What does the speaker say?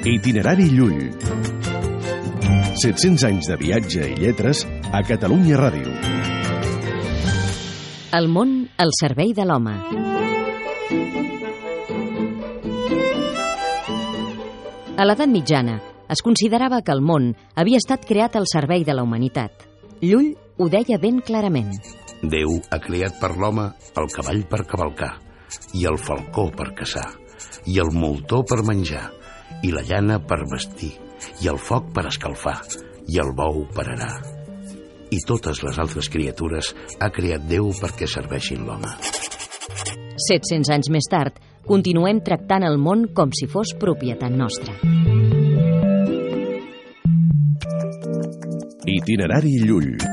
Itinerari Llull. 700 anys de viatge i lletres a Catalunya Ràdio. El món al servei de l'home. A l'edat mitjana, es considerava que el món havia estat creat al servei de la humanitat. Llull ho deia ben clarament. Déu ha creat per l'home el cavall per cavalcar, i el falcó per caçar, i el moltó per menjar, i la llana per vestir, i el foc per escalfar, i el bou per arar. I totes les altres criatures ha creat Déu perquè serveixin l'home. 700 anys més tard, continuem tractant el món com si fos propietat nostra. Itinerari Llull.